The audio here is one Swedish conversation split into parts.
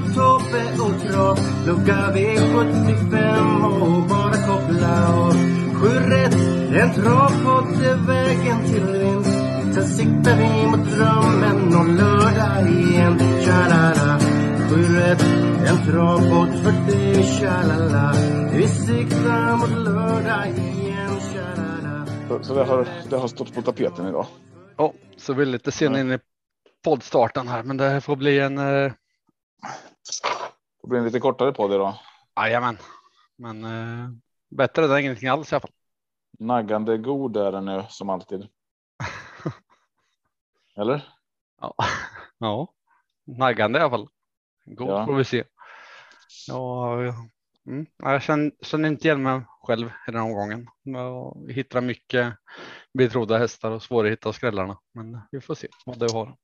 Tobbe och Trav Lucka V75 och bara koppla av. Sju rätt, en travpodd är vägen till vinst. Sen siktar vi mot drömmen om lördag igen. Tja-la-la. Sju rätt, en travpodd för dig Tja-la-la. Vi siktar mot lördag igen Tja-la-la. Så, så det, har, det har stått på tapeten idag. Ja, så vi är lite sen in i poddstarten här, men det får bli en. Det blir en lite kortare podd idag. jajamän, men eh, bättre än ingenting alls i alla fall. Naggande god är den nu som alltid. Eller? Ja, ja. naggande i alla fall. God Ja. får vi se. Ja, mm. ja, jag känner, känner inte igen mig själv i den omgången. Jag hittar mycket betrodda hästar och svårt att hitta skrällarna, men vi får se vad du har.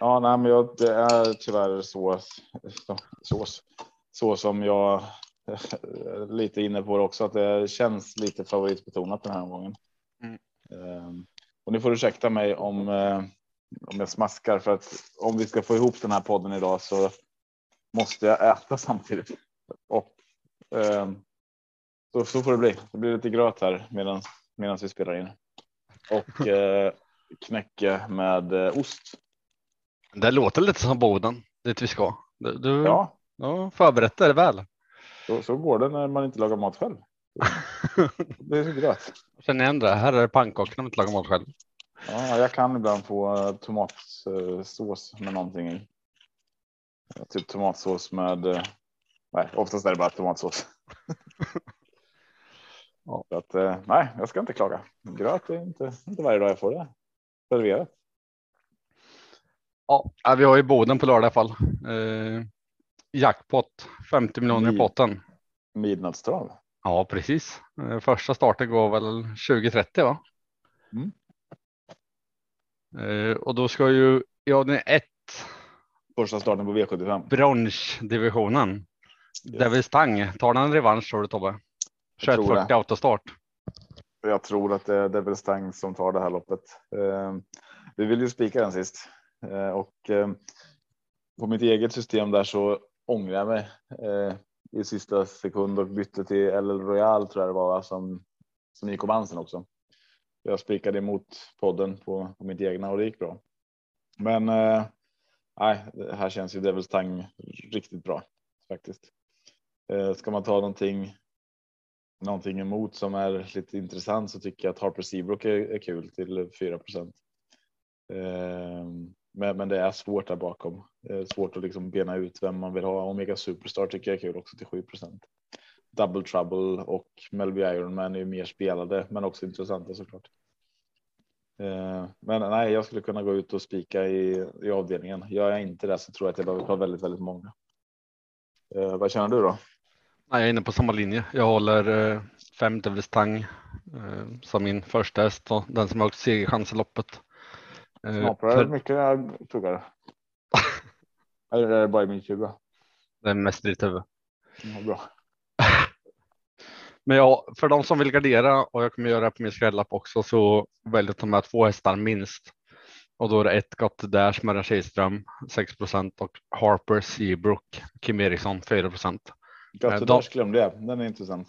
Ja, nej, men jag, det är tyvärr så, så, så, så som jag är lite inne på det också, att det känns lite favoritbetonat den här omgången. Mm. Ehm, och ni får ursäkta mig om, eh, om jag smaskar för att om vi ska få ihop den här podden idag så måste jag äta samtidigt. Och ehm, så, så får det bli. Det blir lite gröt här medan medan vi spelar in och eh, knäcke med eh, ost. Det låter lite som Boden dit vi ska. Du, du Ja, ja, förberett dig väl. så, så går det när man inte lagar mat själv. Det är så gröt. Känner igen det. Här är det pannkakor när man inte lagar mat själv. Ja, jag kan ibland få eh, tomatsås med någonting i. Ja, Typ tomatsås med. eh, Nej, oftast är det bara tomatsås. Ja. Så att, eh, nej, jag ska inte klaga. Gröt är inte, inte varje dag jag får det serverat. Ja, vi har ju Boden på lördag i alla fall. Eh, jackpot 50 miljoner i potten. Midnattstrav. Ja, precis. Eh, första starten går väl 2030 va? Mm. Eh, och då ska ju ja, det är ett Första starten på V75. bronsdivisionen. Devil Stang. Tar den en revansch tror du Tobbe? Jag tror 2140 det. autostart. Jag tror att det är Devil Stang som tar det här loppet. Eh, vi vill ju spika den sist Eh, och eh, på mitt eget system där så ångrar jag mig eh, i sista sekund och bytte till El Royal tror jag det var som som gick om ansen också. Jag spikade emot podden på, på mitt egna och det gick bra. Men nej, här känns ju Devils Tang riktigt bra faktiskt. Ska man ta någonting någonting emot som är lite intressant så tycker jag att Harper Seabrook är, är kul till 4 procent. Ehm, men, men det är svårt där bakom. Det är svårt att liksom bena ut vem man vill ha. Omega Superstar tycker jag är kul också till 7. Double Trouble och Melby Ironman är ju mer spelade, men också intressanta såklart. Eh, men nej, jag skulle kunna gå ut och spika i, i avdelningen. Gör jag inte det så tror jag att jag behöver ta väldigt, väldigt många. Eh, vad känner du då? Nej, jag är inne på samma linje. Jag håller eh, fem Devils Tang eh, som min första häst och den som har högst segerchans i loppet. Eh, för- det mycket när jag tuggar? Eller är det bara i min tjuga? Det är mest i ditt huvud. Ja, bra. Men ja, för de som vill gardera och jag kommer göra det på min skrällapp också så väljer jag att ta med två hästar minst. Och då är det ett Got Dash med Kihlström 6% och Harper Seabrook Kim Eriksson 4 Gött, Eh, det de- där glömde jag. Den är intressant.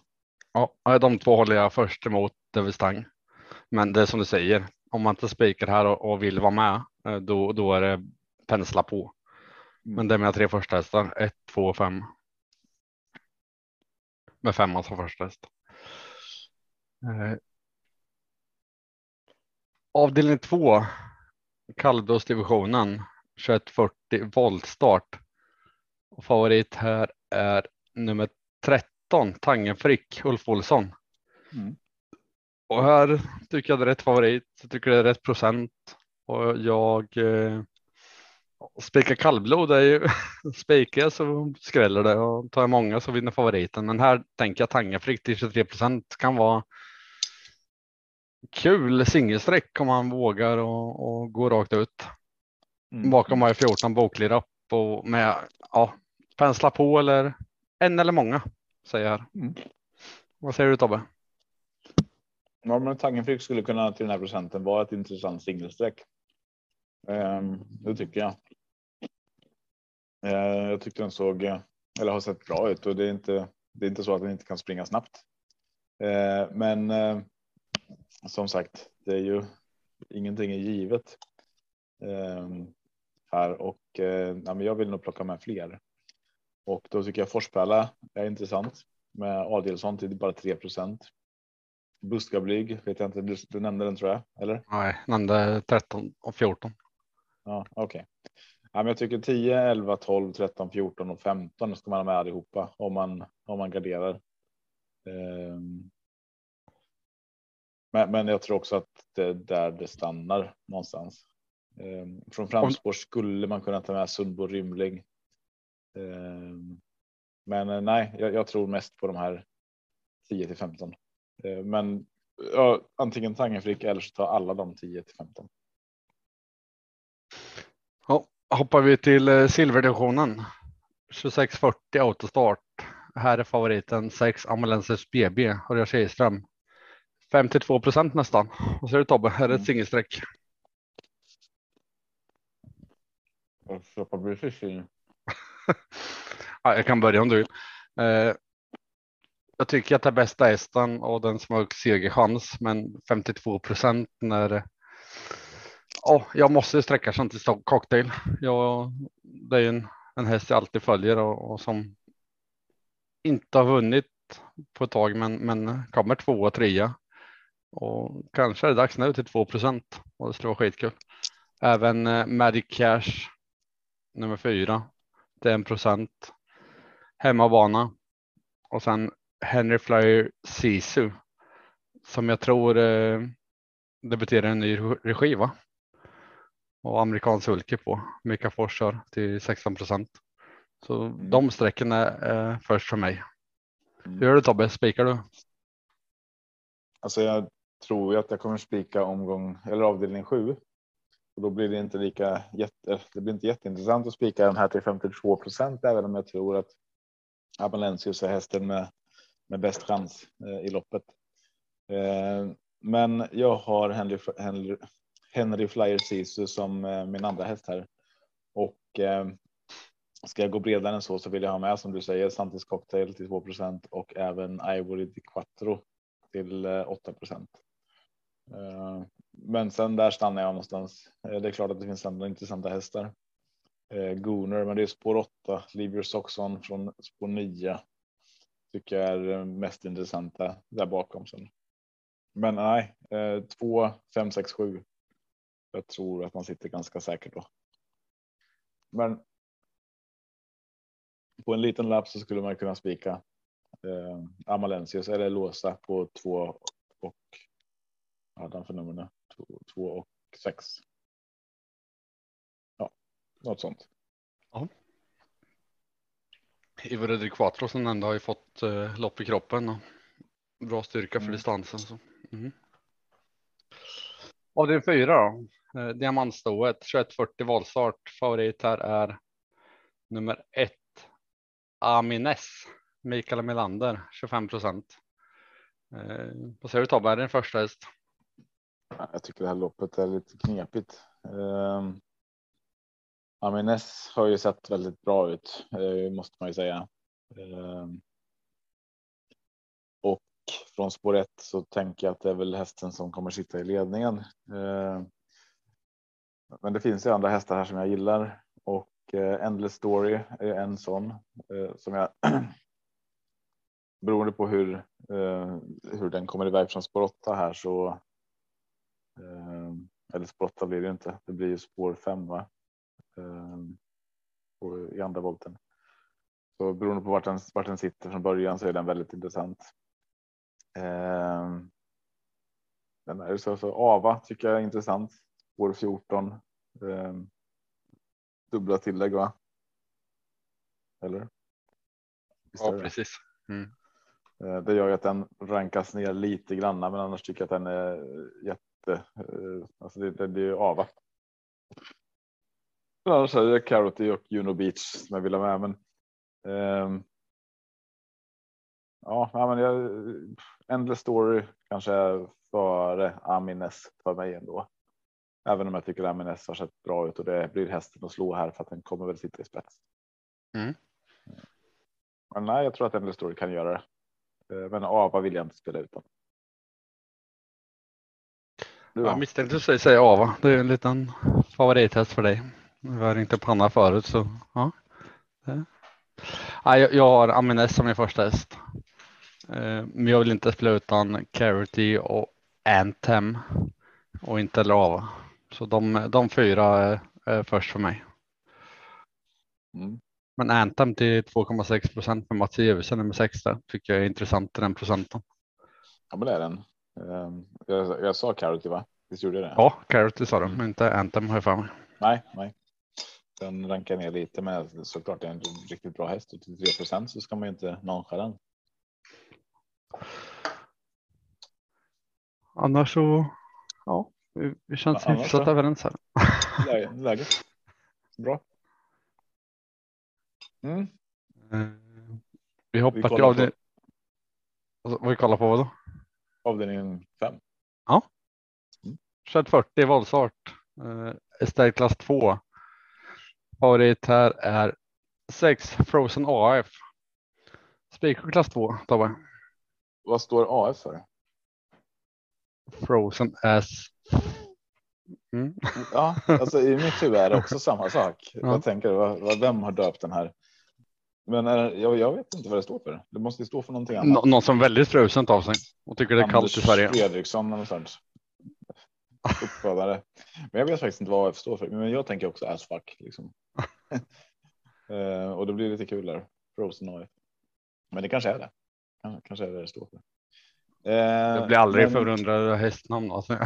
Ja, de två håller jag först emot Stang. Men det är som du säger, om man inte spikar här och, och vill vara med, eh, då, då är det pensla på. Men det är mina tre första hästar, 1, 2 och 5. Med femman som första häst. Eh, avdelning 2, kallblodsdivisionen, 2140 voltstart. Och favorit här är nummer 13, Tangenfrick, Ulf Olsson. Mm. Och här tycker jag det är rätt favorit. Jag tycker det är rätt procent och jag. Eh, spika kallblod är ju spikar så skräller det och tar jag många så vinner favoriten. Men här tänker jag Tangafrick till 23% kan vara kul singelsträck om man vågar och, och gå rakt ut. Mm. Bakom har jag 14 boklig upp och med ja, pensla på eller en eller många säger jag. Mm. Vad säger du Tobbe? Ja, men Tangenfrick skulle kunna till den här procenten vara ett intressant singelsträck. Um, ehm, det tycker jag. Uh, jag tyckte den såg eller har sett bra ut och det är inte. Det är inte så att den inte kan springa snabbt. Uh, men uh, som sagt, det är ju ingenting är givet här och eh, ja, men jag vill nog plocka med fler. Och då tycker jag Forspärla är intressant med Adielsson till bara 3 Buskablyg vet jag inte, du, du, nämnde den tror jag, eller? Nej, nämnde 13 och 14. Ja, okej. Okay. Ja, men jag tycker 10, 11, 12, 13, 14 och 15 ska man ha med allihopa om man om man garderar. Um, men, men jag tror också att det är där det stannar någonstans. Um, från framspår skulle man kunna ta med Sundbo Rymling. Um, men eh, nej, jag, jag, tror mest på de här 10 till 15. Eh, men ja, antingen Tangenfrick eller så tar alla de 10 till 15. Ja, hoppar vi till eh, silverdivisionen. 2640 autostart. Här är favoriten 6 Amalensis BB Örjan Kihlström. 52 procent nästan. Vad säger du Tobbe? Är det ett mm. singelsträck? Jag jag kan börja om du vill. Jag tycker att det bästa hästen och den som har segerchans, men 52 procent när. Ja, jag måste sträcka sig till cocktail. Jag, det är en, en häst jag alltid följer och, och som inte har vunnit på ett tag, men, men kommer tvåa, trea. Och kanske är det dags nu till 2 procent och det skulle vara skitkul. Även eh, Magic Cash nummer fyra till en procent hemmabana och sen Henry Flyer Sisu som jag tror eh, debuterar en ny regi va? Och amerikansk sulke på Mika Forsar till 16 procent. Så mm. de sträcken är eh, först för mig. Mm. Hur gör du Tobbe? Spikar du? Alltså jag tror ju att jag kommer spika omgång eller avdelning 7. Och då blir det inte lika jätte, det blir inte jätteintressant att spika den här till 52 procent, även om jag tror att Avalensius är hästen med med bäst chans eh, i loppet. Eh, men jag har Henry, Henry, Henry Flyer Sisu som eh, min andra häst här och ska jag gå bredare än så så vill jag ha med som du säger Santis cocktail till 2% och även Ivory di Quattro till 8% Men sen där stannar jag någonstans. Det är klart att det finns andra intressanta hästar. Gooner, men det är spår 8. Leave your socks on från spår 9 tycker jag är eh, mest intressanta där bakom sen. Men nej, eh, två, fem, sex, sju. Jag tror att man sitter ganska säkert då. Men. På en liten lapp så skulle man kunna spika eh, Amalensius eller låsa på två och. Ja, den för numren två, och sex. Ja, något sånt. Ja. Ivor Quattro som ändå har ju fått eh, lopp i kroppen och bra styrka för mm. distansen. Så. Mm. Avdelning fyra då. Eh, Diamantstoet 2140 valstart. Favorit här är nummer ett. Amines. Mikael Melander 25 procent. Eh, vad säger du Tobbe? Är det din första häst? Jag tycker det här loppet är lite knepigt. Eh, Amines har ju sett väldigt bra ut, eh, måste man ju säga. Ehm, och från spår ett så tänker jag att det är väl hästen som kommer sitta i ledningen. Ehm, men det finns ju andra hästar här som jag gillar och eh, Endless Story är en sån eh, som jag beroende på hur hur den kommer iväg från spår 8 här så. Ehm, eller spår 8 blir det inte. Det blir ju spår 5 va? Ehm, i andra volten. Så beroende på vart den, vart den sitter från början så är den väldigt intressant. Ehm, den är så, så Ava tycker jag är intressant. Spår 14. Ehm, dubbla tillägg va? Eller? Visst Ja, precis. Mm. Eh, Det gör ju att den rankas ner lite granna, men annars tycker jag att den är jätte. eh, Alltså det, det blir ju ava. Annars är det Carroty och Juno Beach som jag vill ha med, men. ehm, ja, men jag. Endless story kanske är före Amines för mig ändå. Även om jag tycker Amines har sett bra ut och det blir hästen att slå här för att den kommer väl sitta i spets. Mm. Men nej, jag tror att Endless story kan göra det. Eh, Men Ava vill jag inte spela utan. Du Jag då? misstänkte du säga Ava. Det är en liten favorithäst för dig. Vi har ringt upp Hanna förut så ja. Ja, jag, jag har Amines som min första häst. Eh, Men jag vill inte spela utan Carity och Anthem och inte heller Ava. Så de, de fyra är, är först för mig. Mm. Men Anthem till 2,6 procent för Mats Eversen nummer 6 där tycker jag är intressant i den procenten. Ja, men det är den. Ehm, Jag, jag sa Carroty va? Visst gjorde jag det? Ja, Carity sa du, men inte Anthem har jag för mig. Nej, nej. Den rankar ner lite, men såklart det är en riktigt bra häst och till 3 procent så ska man ju inte nonchala den. Annars så, ja, vi, känns Ja, hyfsat så. överens här. Läge- Läget. Bra. Mm. Eh, Vi hoppar till avdelning. Alltså, vad vi kollar på vad då? Avdelning 5. Kört 40 voltstart. Estelle klass 2. Favorit här är 6 Frozen AF. Spik klass 2 Tobbe. Vad står AF för? Frozen as. Mm. Ja, alltså i mitt huvud är det också samma sak. Ja. Jag tänker, vad, vad, vem har döpt den här? Men är, jag, jag vet inte vad det står för. Det måste ju stå för någonting annat. Nå- någon som väldigt frusen av sig och tycker det är kallt i Sverige. Fredriksson eller något sånt. Uppfödare. Men jag vet faktiskt inte vad AF står för. Men jag tänker också as fuck. Liksom. Eh, och det blir lite kul där. Frozen. Men det kanske är det. Kan- Kanske är det det står för. Eh, Jag blir aldrig men- förundrad över hästnamn. Alltså.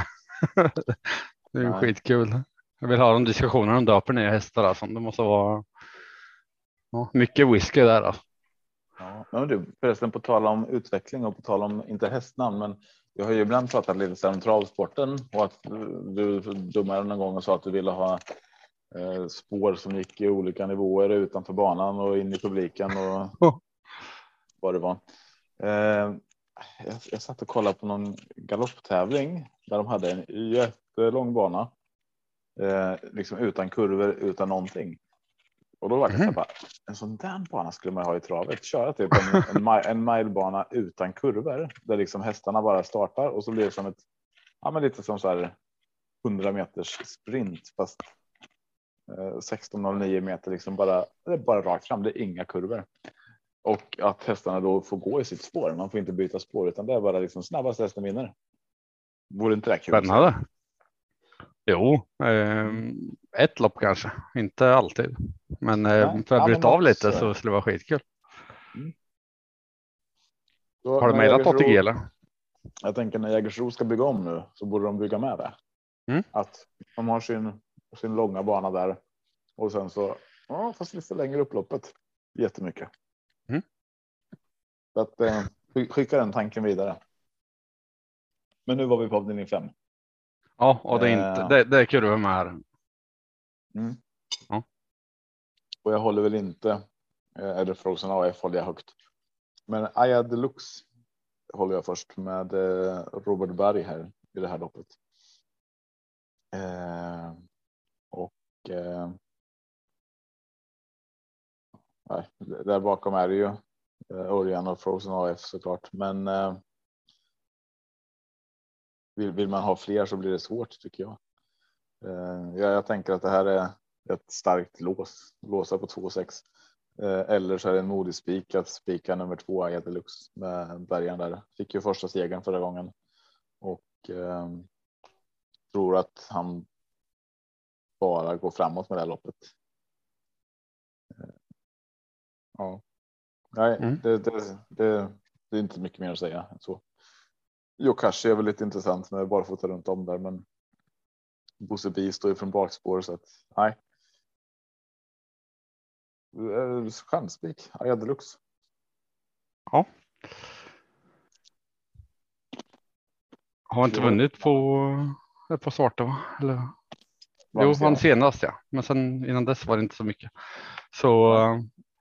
det är ju skitkul. Jag vill ha de diskussionerna om döper nya hästar. Alltså. Det måste vara ja, mycket whisky där. Alltså. Ja, men du, förresten på tal om utveckling och på tal om inte hästnamn, men jag har ju ibland pratat lite om travsporten och att du dummare någon gång och sa att du ville ha spår som gick i olika nivåer utanför banan och in i publiken och vad det var. Eh, jag, jag satt och kollade på någon galopptävling där de hade en jättelång bana. Eh, liksom utan kurvor, utan någonting. Och då var det Mhm. bara, en sån där bana skulle man ha i travet. Köra typ en, en, en milebana utan kurvor där liksom hästarna bara startar och så blir det som ett, ja men lite som så här 100 meters sprint fast eh, 16,09 meter liksom bara, det är bara rakt fram. Det är inga kurvor. Och att hästarna då får gå i sitt spår. Man får inte byta spår utan det är bara liksom snabbast hästen vinner. Vore inte det kul? Spännande. Jo, eh, ett lopp kanske, inte alltid. Men eh, för att bryta av lite så. så skulle det vara skitkul. Då- Har du mejlat ATG eller? Jag tänker när Jägersro ska bygga om nu så borde de bygga med det. Mm. Att de har sin, sin långa bana där och sen så ja, fast lite längre upploppet. Jättemycket. Mm. Så att eh, sk- skicka den tanken vidare. Men nu var vi på avdelning fem. Ja, och det är, inte, Eh. det, det är kurvor med här. Mm. Ja. Och jag håller väl inte. Eh, eller Frozen AF håller jag högt. Men Aya Deluxe håller jag först med eh, Robert Berg här i det här loppet. Eh, och. Eh, nej, där bakom är det ju eh, Örjan och Frozen AF såklart, men. Eh, vill, vill man ha fler så blir det svårt tycker jag. Eh, jag, jag tänker att det här är ett starkt lås, låsa på 2,6. Eh, eller så är det en modig spik att spika nummer två Aya Deluxe med bärgaren där. Fick ju första segern förra gången och eh, tror att han bara går framåt med det här loppet. Eh, ja, nej, Mm. det, det, det, det är inte mycket mer att säga än så. Yokashi är väl lite intressant med barfota runt om där, men Bosse Bi står ju från bakspår så att nej. Eh, Stjärnspik, Aja Deluxe. Ja. Har inte vunnit på ett par starter va? Eller? Jo, han senast. ja. Men sen innan dess var det inte så mycket. Så,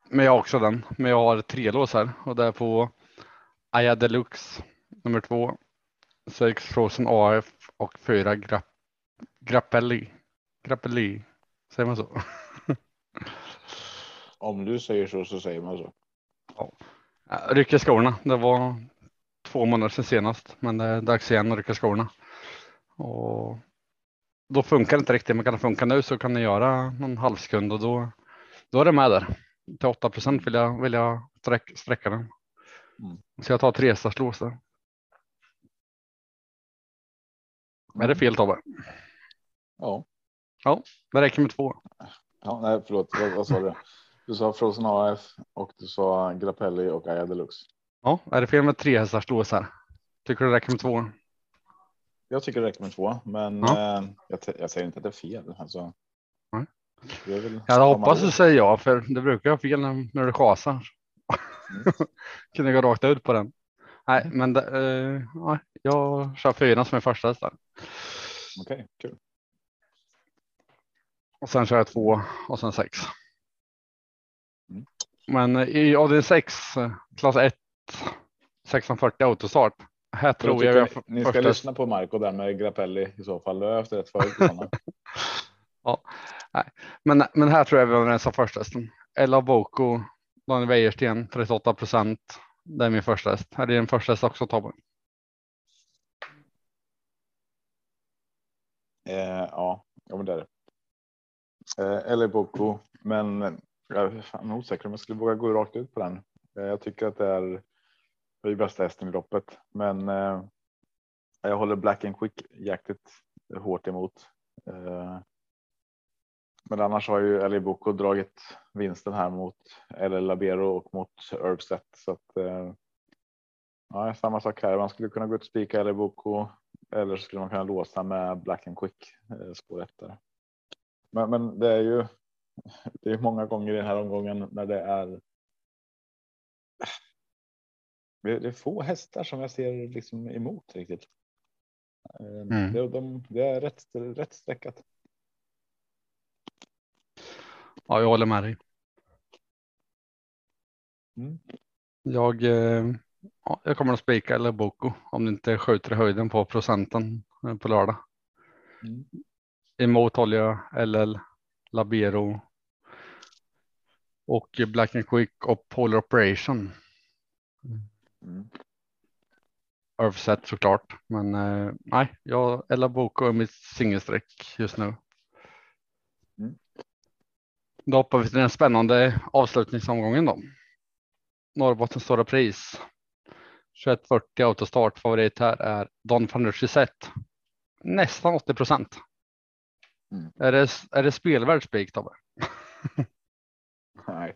men jag har också den. Men jag har tre lås här och det är på Aya Deluxe nummer två. Sex Frozen AF och fyra Grapp, Grappelli. Grappelli. Säger man så? Om du säger så så säger man så. Ja, Rycka skorna. Det var två månader sedan senast, men det är dags igen att rycka skorna. Och då funkar det inte riktigt, men kan det funka nu så kan ni göra någon halvsekund och då, då är det med där. Till 8 procent vill jag, vill jag sträck, sträcka den. Mm. Så jag tar tre startlås där. Är det fel Tobbe? Ja. Det räcker med två. ja nej, förlåt. Vad, sa du? Du sa Frozen AF och du sa Grappelli och Aja Deluxe. Ja, är det fel med tre hästarslås här? Tycker du det räcker med två? Jag tycker det räcker med två, men Ja. eh, jag, jag säger inte att det är fel. Alltså, Nej. Jag hoppats alla- du säger ja, för det brukar vara fel när, när du chasar. Mm. Kunde gå rakt ut på den. Nej, men det, eh, ja, jag kör fyra som är första häst. Okej, kul. Och sen kör jag två och sen sex. Mm. Men eh, i avdelning sex, eh, klass 1, 1640 autostart. Här Jag tror jag vi har ni, ska lyssna på Marco där med Grappelli i så fall. Du har haft rätt förut. Sanna. Men, men här tror jag vi överens om första hästen. Ella Boko, Daniel Wäjersten, 38 procent. Det är min första häst. Här är din första häst också Tobbe. eh, ja, ja, men det är det. Eh, eller Boko, men jag är osäker om jag skulle våga gå rakt ut på den. Eh, jag tycker att det är, det ju bästa hästen i loppet, men eh, jag håller Black and Quick jäkligt hårt emot. Eh, men annars har ju Eli Boko dragit vinsten här mot El Labero och mot Herbset så att. Eh, ja, samma sak här. Man skulle kunna gå ut och spika Eli Boko eller så skulle man kunna låsa med Black and Quick eh, spår efter. Men, men det är ju. Det är många gånger i den här omgången när det är. Det är få hästar som jag ser liksom emot riktigt. Eh, Mm. Det, de, det är rätt, rätt sträckat. Ja, jag håller med dig. Mm. Jag, eh, ja, jag kommer att spika eller Boko om det inte skjuter i höjden på procenten eh, på lördag. Mm. Emot håller jag LL, Labero och Black and Quick och Polar Operation. Mm. Översätt såklart, men eh, nej, jag Ella Boko är mitt singelsträck just nu. Mm. Då hoppar vi till den spännande avslutningsomgången då. Norrbottens stora pris. 2140 autostart. Favorit här är Don der Gisette. Nästan 80 procent. Mm. Är det, är det spelvärd spik Tobbe? Nej.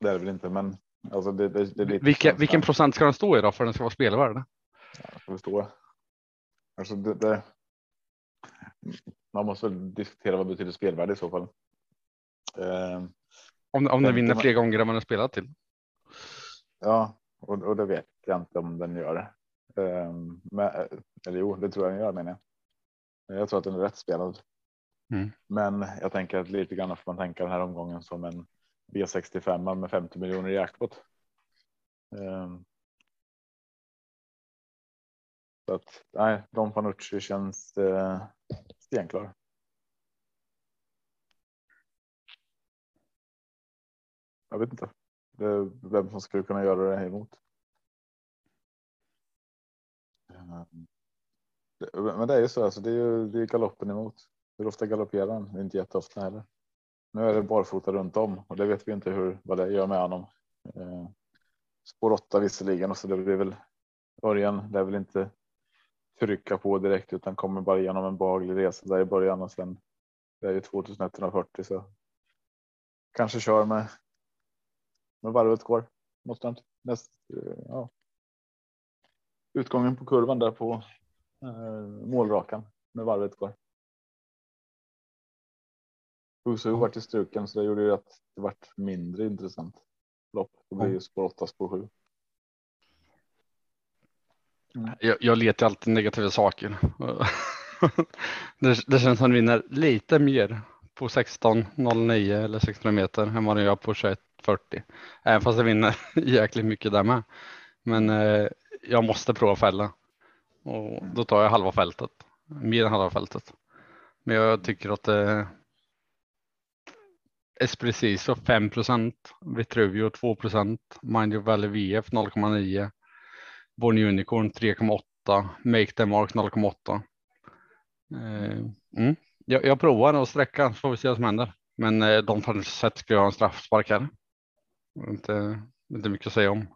Det är det väl inte, men alltså det, det, det Vilken, vilken procent ska den stå i då för den ska vara spelvärd? Jag förstår. Alltså det. Man måste väl diskutera vad betyder spelvärde i så fall. Eh, Om, om den vinner den- fler gånger än man har spelat till. ja, och, och det vet jag inte om den gör. Eh, men, eller jo, det tror jag den gör menar jag. Jag tror att den är rätt spelad. Mm. Men jag tänker att lite grann får man tänka den här omgången som en V65 med 50 miljoner i jackpot. Ehm. Så att nej, Don Fanucci känns eh, stenklar. Jag vet inte det, vem som skulle kunna göra det emot. Ehm. Men det är ju så, alltså, det är ju det är galoppen emot. Hur ofta galopperar han? Inte jätteofta heller. Nu är det barfota runt om och det vet vi inte hur vad det gör med honom. Eh, spår 8 visserligen och så det blir väl Örjan lär väl inte trycka på direkt utan kommer bara igenom en behaglig resa där i början och sen det är ju 2140 så kanske kör med. Med varvet går måste näst. Eh, ja. Utgången på kurvan där på eh, målrakan med varvet går. Husu vart i struken så det gjorde ju att det vart mindre intressant lopp. Det blir ju spår 8, spår 7. Jag, jag letar alltid negativa saker. det, det känns som att vinner lite mer på 16.09 eller 600 meter än vad den gör på 21.40. Även fast jag vinner jäkligt mycket där med. Men eh, jag måste prova fälla och då tar jag halva fältet, mer än halva fältet. Men jag tycker att det Espressiso 5% Vitruvio 2% Mind Your Valley VF 0,9 Born Unicorn 3,8 Make the Mark 0,8 eh, mm. jag, jag provar att sträcka så får vi se vad som händer. Men de tar sett ska jag ha en straffspark här. Inte, inte mycket att säga om.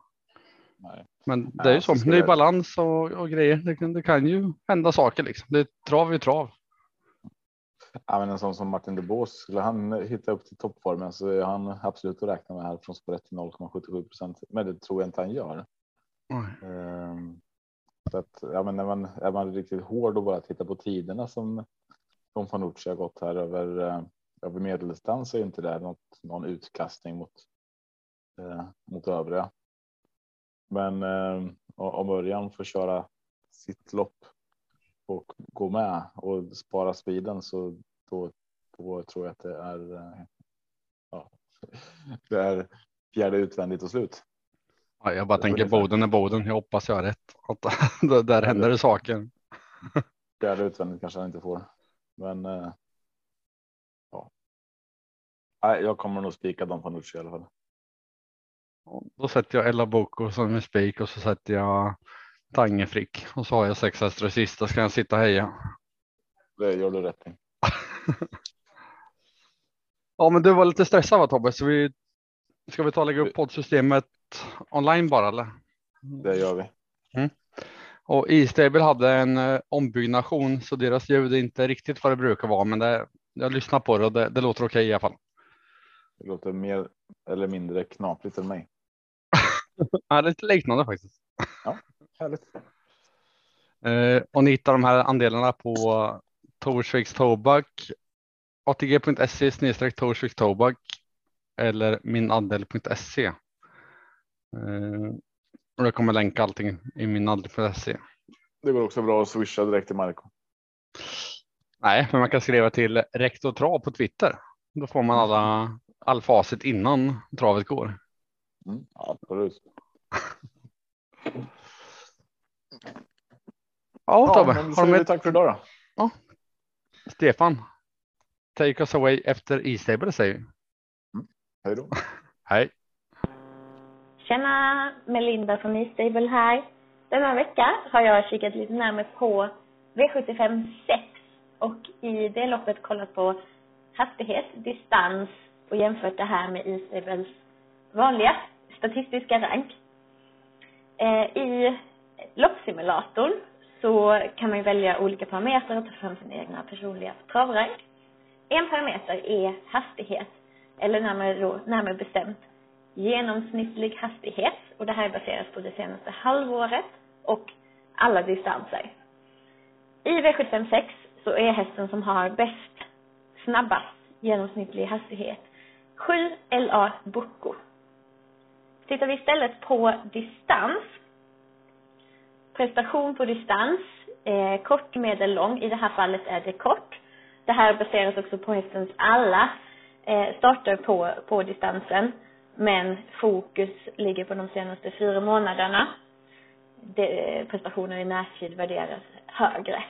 Nej. Men det är ju så, det är balans och, och grejer. Det, det, kan ju hända saker liksom. Det är trav i trav. Ja, men en sån som Martin de Boos, skulle han hitta upp till toppformen så är han absolut att räkna med här från spåret till 0,77 procent. Men det tror jag inte han gör. Mm. så att, ja, men när man är man riktigt hård och bara tittar på tiderna som de Fanucci har gått här över, eh, över medeldistans så är inte det något, någon utkastning mot, eh, mot övriga. Men eh, om Örjan får köra sitt lopp och gå med och spara speeden så då, då tror jag att det är. Eh, ja, det är fjärde utvändigt och slut. Ja, jag bara tänker Boden är Boden. Jag hoppas jag har rätt. Att där händer det saker. Fjärde utvändigt kanske han inte får, men. Eh, ja. Nej, jag kommer nog spika Don Fanucci i alla fall. Då sätter jag Ella Boko som en spik och så sätter jag Tangefrick och så har jag sex hästar i sista ska jag sitta och heja. Det gör du rätt i. ja, men du var lite stressad va Tobbe? Så vi, ska vi ta och lägga upp poddsystemet online bara eller? Det gör vi. Mm. Och E-stable hade en eh, ombyggnation så deras ljud är inte riktigt vad det brukar vara, men det, jag lyssnar på det och det, det låter okej okay i alla fall. Det låter mer eller mindre knapligt än mig. ja, lite liknande faktiskt. Ja, härligt. Eh, och ni hittar de här andelarna på Torsviks Tobak, atg.se snedstreck Torsvik Tobak eller minandel.se. Eh, och jag kommer länka allting i minandel.se. Det går också bra att swisha direkt till Marco. Nej, men man kan skriva till rektor trav på Twitter. Då får man alla all facit innan travet går. Mm, absolut. Ja, Tobbe. Ja, har du med... Tack för idag då. Ja. Stefan, take us away efter E-stable säger vi. Mm. Hej då. Hej. Tjena, Melinda från E-stable här. Denna vecka har jag kikat lite närmare på V75 6 och i det loppet kollat på hastighet, distans och jämfört det här med E-stables vanliga statistiska rank. Eh, I loppsimulatorn så kan man välja olika parametrar och ta fram sina egna personliga travrank. En parameter är hastighet, eller närmare, då, närmare bestämt genomsnittlig hastighet. Och det här baseras på det senaste halvåret och alla distanser. I V756 så är hästen som har bäst, snabbast genomsnittlig hastighet 7 LA Bocco. Tittar vi istället på distans prestation på distans, eh, kort, medel, lång. I det här fallet är det kort. Det här baseras också på hästens alla eh, starter på, på distansen. Men fokus ligger på de senaste fyra månaderna. Det, eh, prestationer i närtid värderas högre.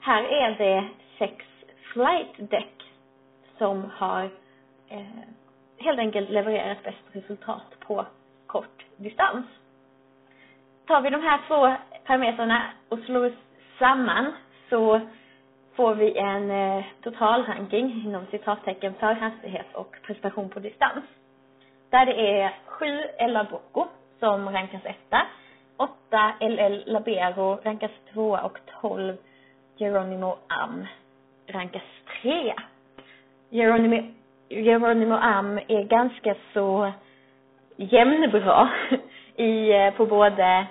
Här är det sex flight deck som har eh, helt enkelt levererat bäst resultat på kort distans. Tar vi de här två parametrarna och slår samman så får vi en eh, totalranking inom citattecken för hastighet och prestation på distans. Där det är 7 Ella Bocco som rankas etta, 8 LL Labero rankas tvåa och 12 Geronimo Am rankas trea. Geronimo, Geronimo Am är ganska så jämnbra i, eh, på både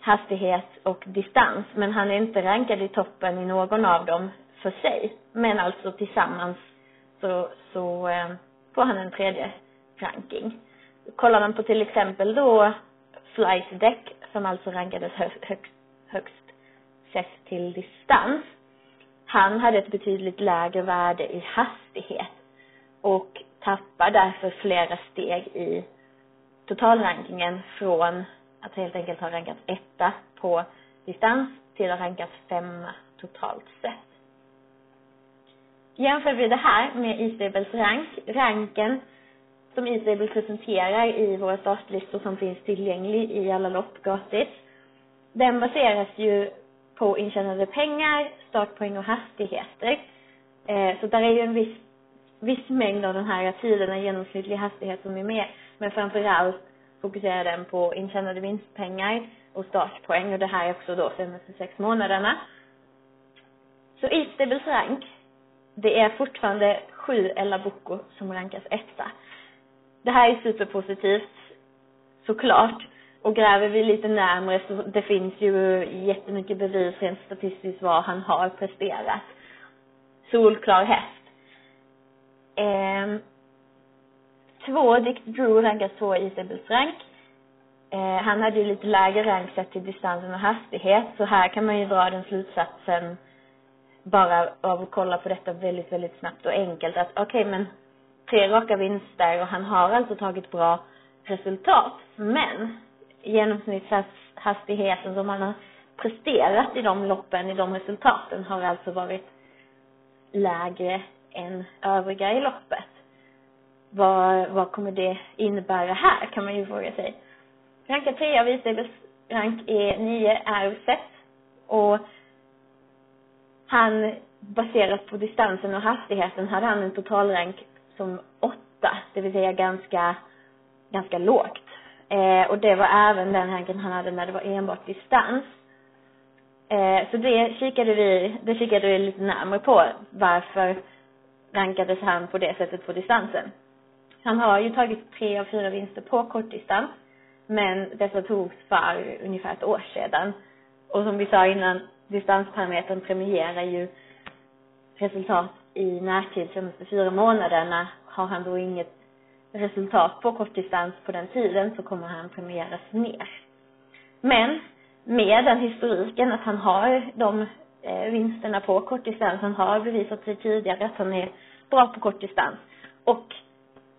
hastighet och distans. Men han är inte rankad i toppen i någon av dem för sig. Men alltså tillsammans så, så eh, får han en tredje ranking. Kollar man på till exempel då Slice Deck som alltså rankades högst, högst, högst sett till distans. Han hade ett betydligt lägre värde i hastighet och tappar därför flera steg i totalrankingen från att helt enkelt ha rankats etta på distans till att rankas femma totalt sett. Jämför vi det här med E-stables rank, ranken som E-stable presenterar i våra startlistor som finns tillgänglig i alla lopp gratis. Den baseras ju på intjänade pengar, startpoäng och hastigheter. Eh, så där är ju en viss, viss mängd av den här tiden, en genomsnittlig hastighet som är med. Men framförallt fokuserar den på intjänade vinstpengar och startpoäng och det här är också då senaste sex månaderna. Så i Stables rank, det är fortfarande sju Ella Bocco som rankas etta. Det här är superpositivt, såklart. Och gräver vi lite närmre så det finns ju jättemycket bevis rent statistiskt vad han har presterat. Solklar häst. Eh, två, Dick Drew rankas två i Isabels rank. Eh, han hade ju lite lägre rank sett till distansen och hastighet, så här kan man ju dra den slutsatsen bara av att kolla på detta väldigt, väldigt snabbt och enkelt att okej, okay, men tre raka vinster och han har alltså tagit bra resultat. Men genomsnittshastigheten som han har presterat i de loppen, i de resultaten, har alltså varit lägre än övriga i loppet. Vad, vad kommer det innebära här, kan man ju fråga sig. Rankad trea Israels rank är 9 är och han baserat på distansen och hastigheten hade han en totalrank som åtta, det vill säga ganska, ganska lågt. Eh, och det var även den ranken han hade när det var enbart distans. Eh, så det kikade vi, det kikade vi lite närmare på. Varför rankades han på det sättet på distansen? Han har ju tagit tre av fyra vinster på kortdistans. Men dessa togs för ungefär ett år sedan. Och som vi sa innan, distansparametern premierar ju resultat i närtid senaste fyra månaderna. Har han då inget resultat på kortdistans på den tiden så kommer han premieras ner. Men med den historiken att han har de eh, vinsterna på kortdistans, han har bevisat sig tidigare att han är bra på kortdistans. Och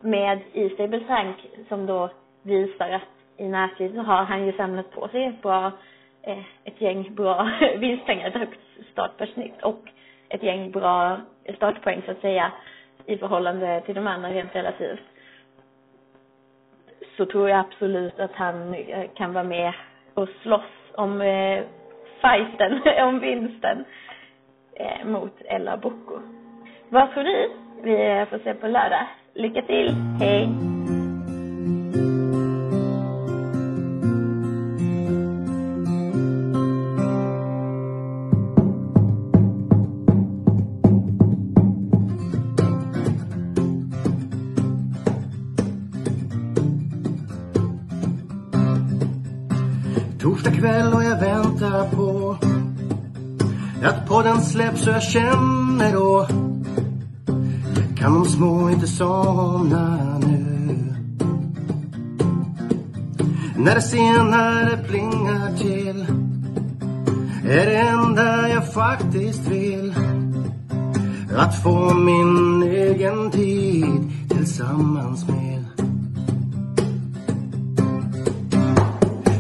med i Stable rank som då visar att i närtid så har han ju samlat på sig ett bra, eh, ett gäng bra vinstpengar, ett högt startpersnitt och ett gäng bra startpoäng så att säga i förhållande till de andra rent relativt så tror jag absolut att han eh, kan vara med och slåss om eh, fighten, om vinsten eh, mot Ella Bocco. Vad tror du? Vi får se på lördag. Lycka till! Hej! Torsdag kväll och jag väntar på att podden släpps och jag känner då kan de små inte somna nu. När det senare plingar till är det enda jag faktiskt vill att få min egen tid tillsammans med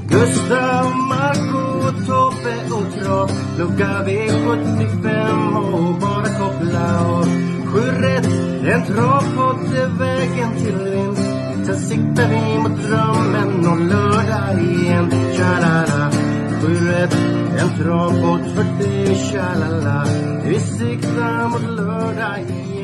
Gustav, Marco, Tobbe och Trav. Lucka V75 och bara koppla av. Sju rätt, en travpott är vägen till vinst. Sen siktar vi mot drömmen och lördag igen. Tja-la-la. Sju rätt, en travpott för dig. Tja-la-la. Vi siktar mot lördag igen.